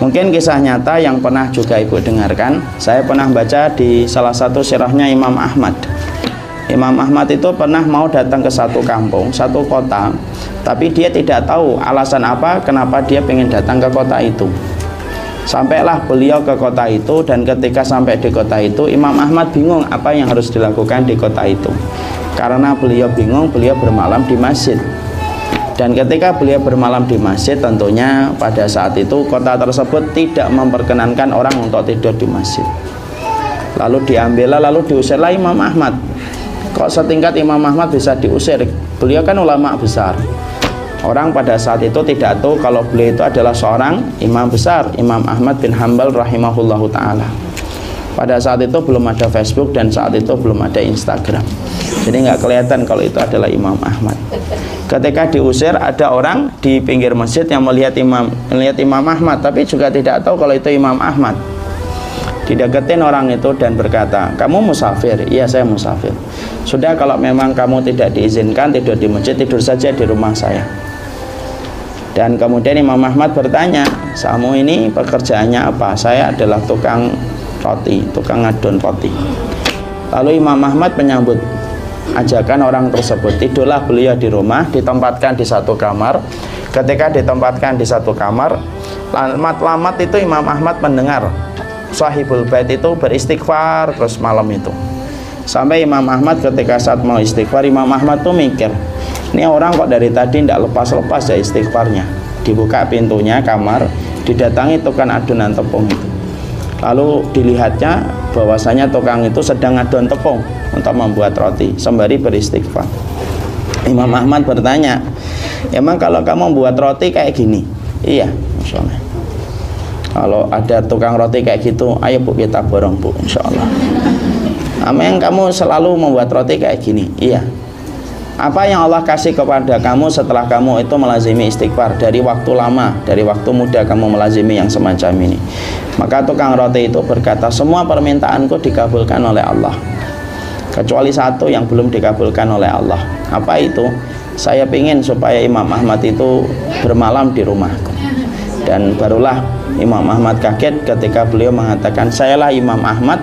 Mungkin kisah nyata yang pernah juga ibu dengarkan. Saya pernah baca di salah satu sirahnya Imam Ahmad. Imam Ahmad itu pernah mau datang ke satu kampung, satu kota Tapi dia tidak tahu alasan apa kenapa dia ingin datang ke kota itu. Sampailah beliau ke kota itu dan ketika sampai di kota itu Imam Ahmad bingung apa yang harus dilakukan di kota itu. Karena beliau bingung beliau bermalam di masjid dan ketika beliau bermalam di masjid tentunya pada saat itu kota tersebut tidak memperkenankan orang untuk tidur di masjid. Lalu diambillah lalu diusirlah Imam Ahmad kok setingkat Imam Ahmad bisa diusir? Beliau kan ulama besar. Orang pada saat itu tidak tahu kalau beliau itu adalah seorang imam besar Imam Ahmad bin Hambal rahimahullahu ta'ala. Pada saat itu belum ada Facebook dan saat itu belum ada Instagram jadi nggak kelihatan kalau itu adalah Imam Ahmad. Ketika diusir ada orang di pinggir masjid yang melihat imam melihat Imam Ahmad tapi juga tidak tahu kalau itu Imam Ahmad. Dideketin orang itu dan berkata kamu musafir? Iya saya musafir. Sudah kalau memang kamu tidak diizinkan tidur di masjid tidur saja di rumah saya. Dan kemudian Imam Ahmad bertanya kamu ini pekerjaannya apa? Saya adalah tukang roti tukang adon roti. Lalu Imam Ahmad menyambut ajakan orang tersebut tidurlah beliau di rumah ditempatkan di satu kamar. Ketika ditempatkan di satu kamar lamat-lamat itu Imam Ahmad mendengar sahibul bait itu beristighfar terus malam itu. Sampai Imam Ahmad ketika saat mau istighfar Imam Ahmad tuh mikir ini orang kok dari tadi tidak lepas-lepas ya istighfarnya? Dibuka pintunya kamar didatangi tukang adonan tepung itu. Lalu dilihatnya bahwasanya tukang itu sedang adon tepung untuk membuat roti. Sembari beristighfar. Imam Ahmad bertanya emang kalau kamu membuat roti kayak gini? Iya misalnya kalau ada tukang roti kayak gitu ayo bu kita borong bu insya Allah. Amin kamu selalu membuat roti kayak gini? Iya. Apa yang Allah kasih kepada kamu setelah kamu itu melazimi istighfar? Dari waktu lama, dari waktu muda kamu melazimi yang semacam ini. Maka tukang roti itu berkata, semua permintaanku dikabulkan oleh Allah. Kecuali satu yang belum dikabulkan oleh Allah. Apa itu? Saya ingin supaya Imam Ahmad itu bermalam di rumahku. Dan barulah Imam Ahmad kaget ketika beliau mengatakan, sayalah Imam Ahmad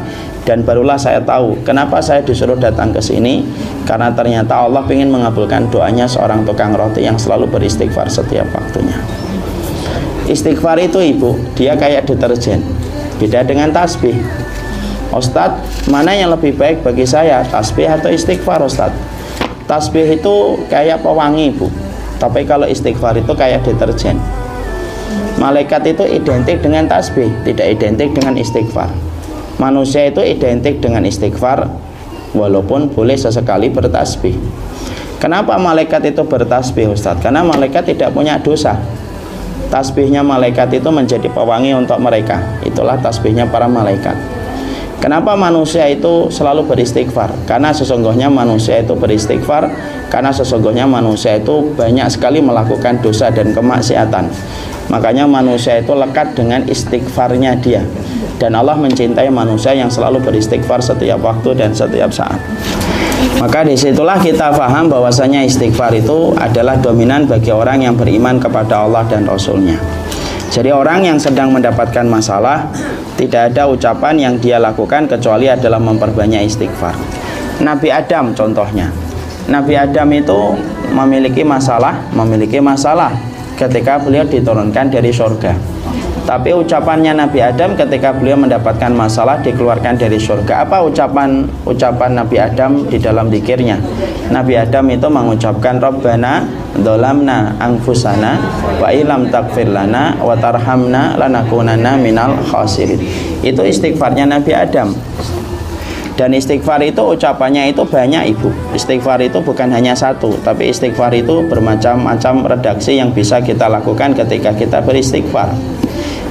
dan barulah saya tahu kenapa saya disuruh datang ke sini karena ternyata Allah ingin mengabulkan doanya seorang tukang roti yang selalu beristighfar setiap waktunya istighfar itu ibu dia kayak deterjen beda dengan tasbih Ustadz mana yang lebih baik bagi saya tasbih atau istighfar Ustadz? Tasbih itu kayak pewangi ibu tapi kalau istighfar itu kayak deterjen. Malaikat itu identik dengan tasbih tidak identik dengan istighfar. Manusia itu identik dengan istighfar walaupun boleh sesekali bertasbih. Kenapa malaikat itu bertasbih Ustadz? karena malaikat tidak punya dosa. Tasbihnya malaikat itu menjadi pewangi untuk mereka. Itulah tasbihnya para malaikat Kenapa manusia itu selalu beristighfar? Karena sesungguhnya manusia itu beristighfar Karena sesungguhnya manusia itu banyak sekali melakukan dosa dan kemaksiatan. Makanya manusia itu lekat dengan istighfarnya dia. Dan Allah mencintai manusia yang selalu beristighfar setiap waktu dan setiap saat. Maka di situlah kita paham bahwasanya istighfar itu adalah dominan bagi orang yang beriman kepada Allah dan Rasulnya. Jadi orang yang sedang mendapatkan masalah tidak ada ucapan yang dia lakukan kecuali adalah memperbanyak istighfar Nabi Adam contohnya Nabi Adam itu memiliki masalah memiliki masalah ketika beliau diturunkan dari surga tapi ucapannya Nabi Adam ketika beliau mendapatkan masalah dikeluarkan dari surga. Apa ucapan ucapan Nabi Adam di dalam dikirnya? Nabi Adam itu mengucapkan Rabbana dolamna angfusana wa ilam takfir lana wa tarhamna lanakunanna minal khasirin. Itu istighfarnya Nabi Adam. Dan istighfar itu ucapannya itu banyak ibu Istighfar itu bukan hanya satu Tapi istighfar itu bermacam-macam redaksi yang bisa kita lakukan ketika kita beristighfar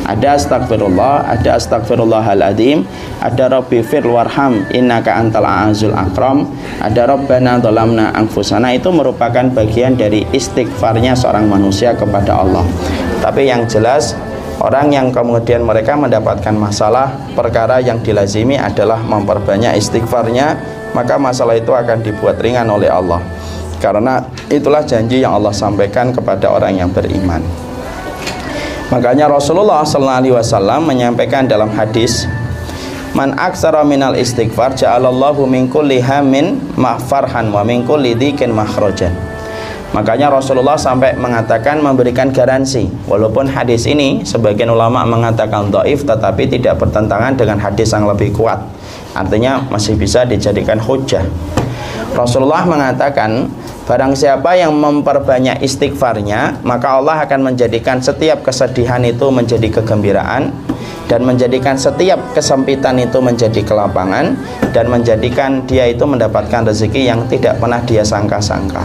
ada astagfirullah ada astagfirullahaladzim ada rabbi fir warham innaka antal azul akram ada rabbana dolamna angfusana itu merupakan bagian dari istighfarnya seorang manusia kepada Allah. Tapi yang jelas Orang yang kemudian mereka mendapatkan masalah Perkara yang dilazimi adalah memperbanyak istighfarnya Maka masalah itu akan dibuat ringan oleh Allah. Karena itulah janji yang Allah sampaikan kepada orang yang beriman makanya Rasulullah SAW menyampaikan dalam hadis Man aksara minal istighfar ja'alallahu min kulli hamin mahfarhan wa min kulli dhikin mahrojan Makanya Rasulullah sampai mengatakan memberikan garansi. Walaupun hadis ini sebagian ulama mengatakan do'if Tetapi tidak bertentangan dengan hadis yang lebih kuat. Artinya masih bisa dijadikan hujah Rasulullah mengatakan Barang siapa yang memperbanyak istighfarnya Maka Allah akan menjadikan setiap kesedihan itu menjadi kegembiraan dan menjadikan setiap kesempitan itu menjadi kelapangan dan menjadikan dia itu mendapatkan rezeki yang tidak pernah dia sangka-sangka.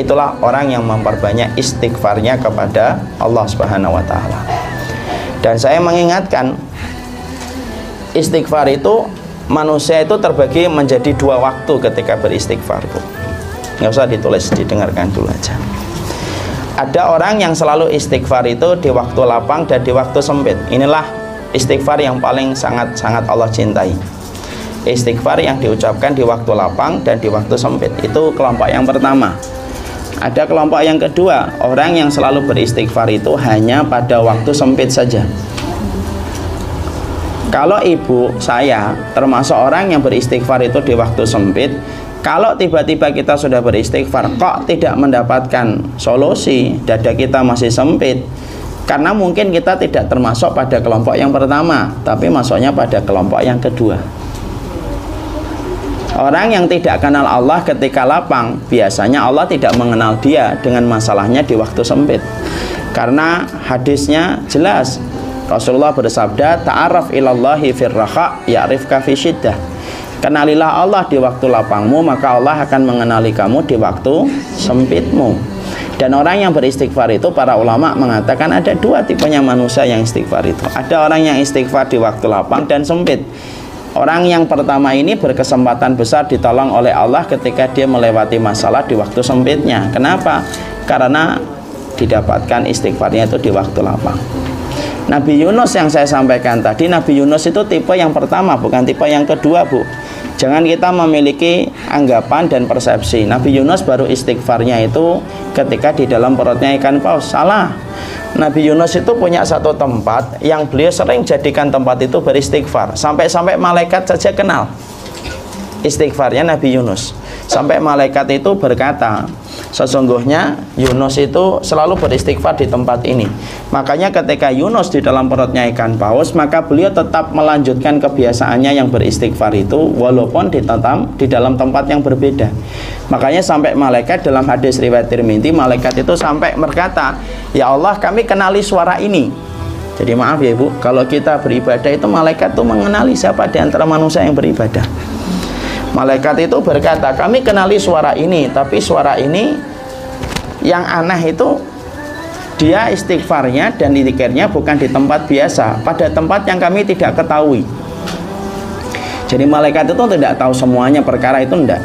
Itulah orang yang memperbanyak istighfarnya kepada Allah Subhanahu wa taala. Dan saya mengingatkan istighfar itu manusia itu terbagi menjadi dua waktu ketika beristighfar, Bu. Nggak usah ditulis, didengarkan dulu aja. Ada orang yang selalu istighfar itu di waktu lapang dan di waktu sempit. Inilah istighfar yang paling sangat-sangat Allah cintai. Istighfar yang diucapkan di waktu lapang dan di waktu sempit. Itu kelompok yang pertama. Ada kelompok yang kedua. Orang yang selalu beristighfar itu hanya pada waktu sempit saja. Kalau ibu saya termasuk orang yang beristighfar itu di waktu sempit kalau tiba-tiba kita sudah beristighfar kok tidak mendapatkan solusi? Dada kita masih sempit. Karena mungkin kita tidak termasuk pada kelompok yang pertama tapi masuknya pada kelompok yang kedua. Orang yang tidak kenal Allah ketika lapang Biasanya Allah tidak mengenal dia dengan masalahnya di waktu sempit. Karena hadisnya jelas. Rasulullah bersabda Ta'araf ilallahi firraha ya'rifka fi syiddah Kenalilah Allah di waktu lapangmu Maka Allah akan mengenali kamu di waktu sempitmu dan orang yang beristighfar itu para ulama mengatakan ada dua tipenya manusia yang istighfar itu. Ada orang yang istighfar di waktu lapang dan sempit. Orang yang pertama ini berkesempatan besar ditolong oleh Allah ketika dia melewati masalah di waktu sempitnya. Kenapa? Karena didapatkan istighfarnya itu di waktu lapang. Nabi Yunus yang saya sampaikan tadi, Nabi Yunus itu tipe yang pertama, bukan tipe yang kedua, Bu. Jangan kita memiliki anggapan dan persepsi. Nabi Yunus baru istighfarnya itu ketika di dalam perutnya ikan paus. Salah. Nabi Yunus itu punya satu tempat yang beliau sering jadikan tempat itu beristighfar. Sampai-sampai malaikat saja kenal istighfarnya Nabi Yunus. Sampai malaikat itu berkata, Sesungguhnya Yunus itu selalu beristighfar di tempat ini. Makanya ketika Yunus di dalam perutnya ikan paus, maka beliau tetap melanjutkan kebiasaannya yang beristighfar itu walaupun di, tetam, di dalam tempat yang berbeda. Makanya sampai malaikat dalam hadis riwayat Tirmidzi, malaikat itu sampai berkata, "Ya Allah, kami kenali suara ini." Jadi maaf ya Ibu, kalau kita beribadah itu malaikat itu mengenali siapa di antara manusia yang beribadah. Malaikat itu berkata, kami kenali suara ini, tapi suara ini yang aneh itu dia istighfarnya dan dikirnya bukan di tempat biasa, pada tempat yang kami tidak ketahui. Jadi malaikat itu tidak tahu semuanya perkara itu tidak.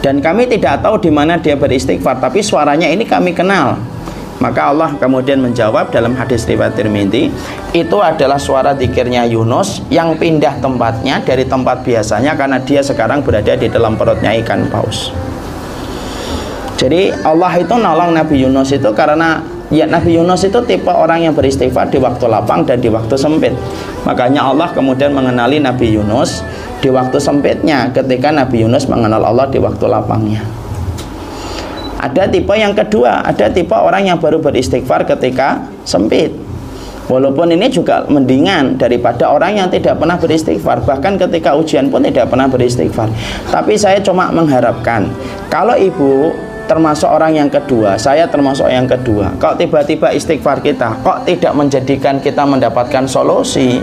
Dan kami tidak tahu di mana dia beristighfar, tapi suaranya ini kami kenal. Maka Allah kemudian menjawab dalam hadis riwayat Tirmidzi, itu adalah suara zikirnya Yunus yang pindah tempatnya dari tempat biasanya karena dia sekarang berada di dalam perutnya ikan paus. Jadi Allah itu nolong Nabi Yunus itu karena ya Nabi Yunus itu tipe orang yang beristighfar di waktu lapang dan di waktu sempit. Makanya Allah kemudian mengenali Nabi Yunus di waktu sempitnya ketika Nabi Yunus mengenal Allah di waktu lapangnya. Ada tipe yang kedua, ada tipe orang yang baru beristighfar ketika sempit. Walaupun ini juga mendingan daripada orang yang tidak pernah beristighfar, bahkan ketika ujian pun tidak pernah beristighfar. Tapi saya cuma mengharapkan kalau ibu termasuk orang yang kedua, saya termasuk yang kedua. Kok tiba-tiba istighfar kita kok tidak menjadikan kita mendapatkan solusi,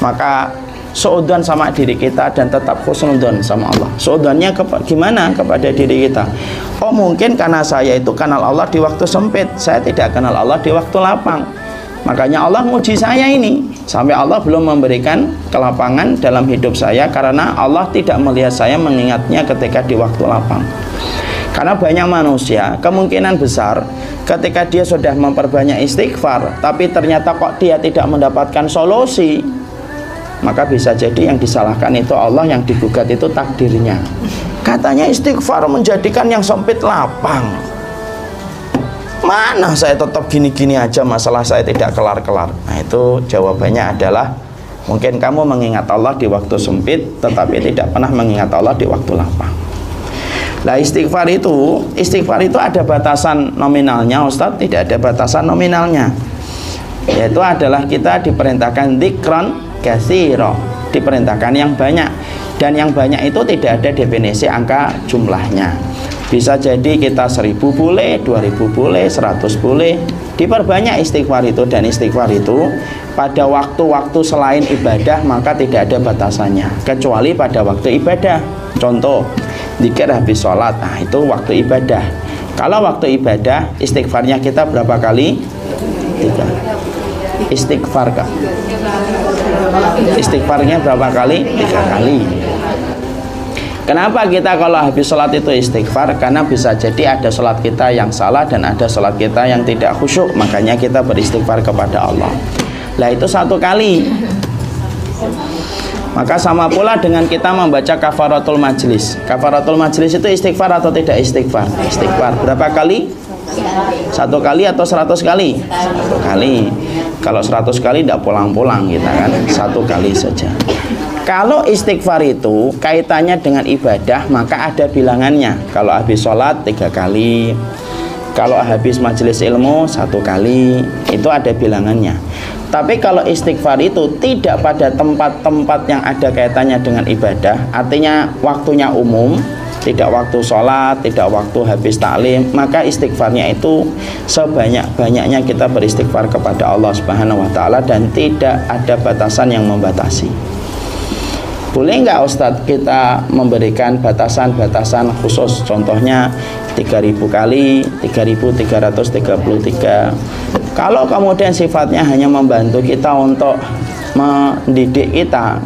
maka seudon sama diri kita dan tetap khusnudon sama Allah. Seudonnya ke, gimana kepada diri kita? Oh mungkin karena saya itu kenal Allah di waktu sempit. Saya tidak kenal Allah di waktu lapang. Makanya Allah muji saya ini. Sampai Allah belum memberikan kelapangan dalam hidup saya karena Allah tidak melihat saya mengingatnya ketika di waktu lapang. Karena banyak manusia kemungkinan besar ketika dia sudah memperbanyak istighfar tapi ternyata kok dia tidak mendapatkan solusi maka bisa jadi yang disalahkan itu Allah yang digugat itu takdirnya. Katanya istighfar menjadikan yang sempit lapang. Mana saya tetap gini-gini aja masalah saya tidak kelar-kelar? Nah itu jawabannya adalah mungkin kamu mengingat Allah di waktu sempit tetapi tidak pernah mengingat Allah di waktu lapang. Nah istighfar itu Istighfar itu ada batasan nominalnya Ustadz tidak ada batasan nominalnya. Yaitu adalah kita diperintahkan Dikron kasiro Diperintahkan yang banyak. Dan yang banyak itu tidak ada definisi angka jumlahnya. Bisa jadi kita seribu boleh, dua ribu boleh, seratus boleh. Diperbanyak istighfar itu Dan istighfar itu pada waktu-waktu selain ibadah Maka tidak ada batasannya. Kecuali pada waktu ibadah. Contoh Dikir habis sholat. Nah itu waktu ibadah. Kalau waktu ibadah istighfarnya kita berapa kali? Tiga. Istighfar kak istighfarnya berapa kali tiga kali Kenapa kita kalau habis sholat itu istighfar? Karena bisa jadi ada sholat kita yang salah dan ada sholat kita yang tidak khusyuk Makanya kita beristighfar kepada Allah Nah itu satu kali maka sama pula dengan kita membaca kafaratul majlis. Kafaratul majlis itu istighfar atau tidak istighfar? Istighfar. Berapa kali? Satu kali atau seratus kali? Satu kali. Kalau seratus kali tidak pulang-pulang kita kan. Satu kali saja. Kalau istighfar itu kaitannya dengan ibadah maka ada bilangannya. Kalau habis sholat tiga kali, kalau habis majelis ilmu satu kali, itu ada bilangannya. Tapi kalau istighfar itu tidak pada tempat-tempat yang ada kaitannya dengan ibadah, artinya waktunya umum, tidak waktu sholat, tidak waktu habis taklim, maka istighfarnya itu sebanyak-banyaknya kita beristighfar kepada Allah Subhanahu wa taala dan tidak ada batasan yang membatasi. Boleh nggak Ustadz kita memberikan batasan-batasan khusus contohnya 3000 kali 3333 kalau kemudian sifatnya hanya membantu kita untuk mendidik kita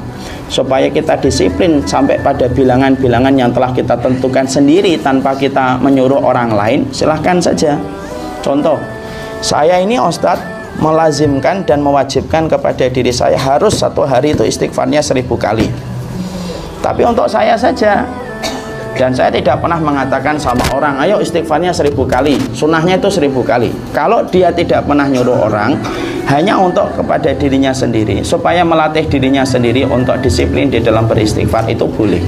supaya kita disiplin sampai pada bilangan-bilangan yang telah kita tentukan sendiri tanpa kita menyuruh orang lain silahkan saja. Contoh saya ini Ustadz melazimkan dan mewajibkan kepada diri saya harus satu hari itu istighfarnya seribu kali. Tapi untuk saya saja dan saya tidak pernah mengatakan sama orang ayo istighfarnya seribu kali sunnahnya itu seribu kali. Kalau dia tidak pernah nyuruh orang hanya untuk kepada dirinya sendiri supaya melatih dirinya sendiri untuk disiplin di dalam beristighfar itu boleh.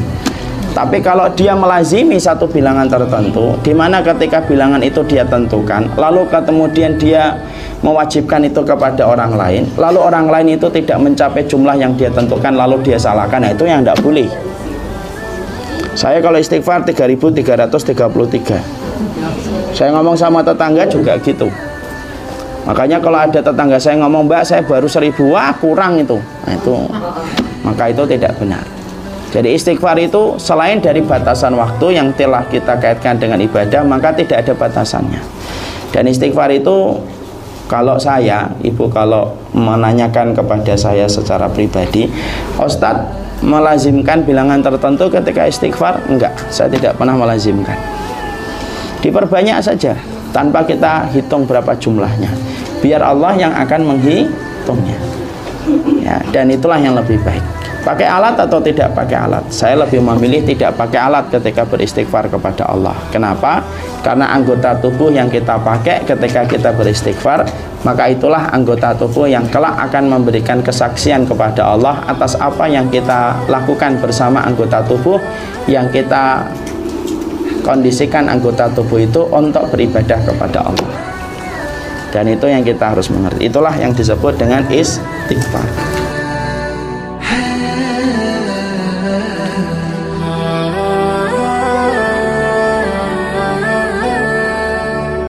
Tapi kalau dia melazimi satu bilangan tertentu di mana ketika bilangan itu dia tentukan lalu kemudian dia mewajibkan itu kepada orang lain lalu orang lain itu tidak mencapai jumlah yang dia tentukan lalu dia salahkan nah itu yang tidak boleh saya kalau istighfar 3333 saya ngomong sama tetangga juga gitu. Makanya kalau ada tetangga saya ngomong mbak saya baru seribu wah kurang itu. Nah itu. Maka itu tidak benar. Jadi istighfar itu selain dari batasan waktu yang telah kita kaitkan dengan ibadah maka tidak ada batasannya. Dan istighfar itu kalau saya, ibu kalau menanyakan kepada saya secara pribadi, Ustadz melazimkan bilangan tertentu ketika istighfar? Enggak, saya tidak pernah melazimkan. Diperbanyak saja, tanpa kita hitung berapa jumlahnya. Biar Allah yang akan menghitungnya. Ya, dan itulah yang lebih baik. Pakai alat atau tidak pakai alat? Saya lebih memilih tidak pakai alat ketika beristighfar kepada Allah. Kenapa? karena anggota tubuh yang kita pakai ketika kita beristighfar maka itulah anggota tubuh yang kelak akan memberikan kesaksian kepada Allah atas apa yang kita lakukan bersama anggota tubuh yang kita kondisikan anggota tubuh itu untuk beribadah kepada Allah. Dan itu yang kita harus mengerti. Itulah yang disebut dengan istighfar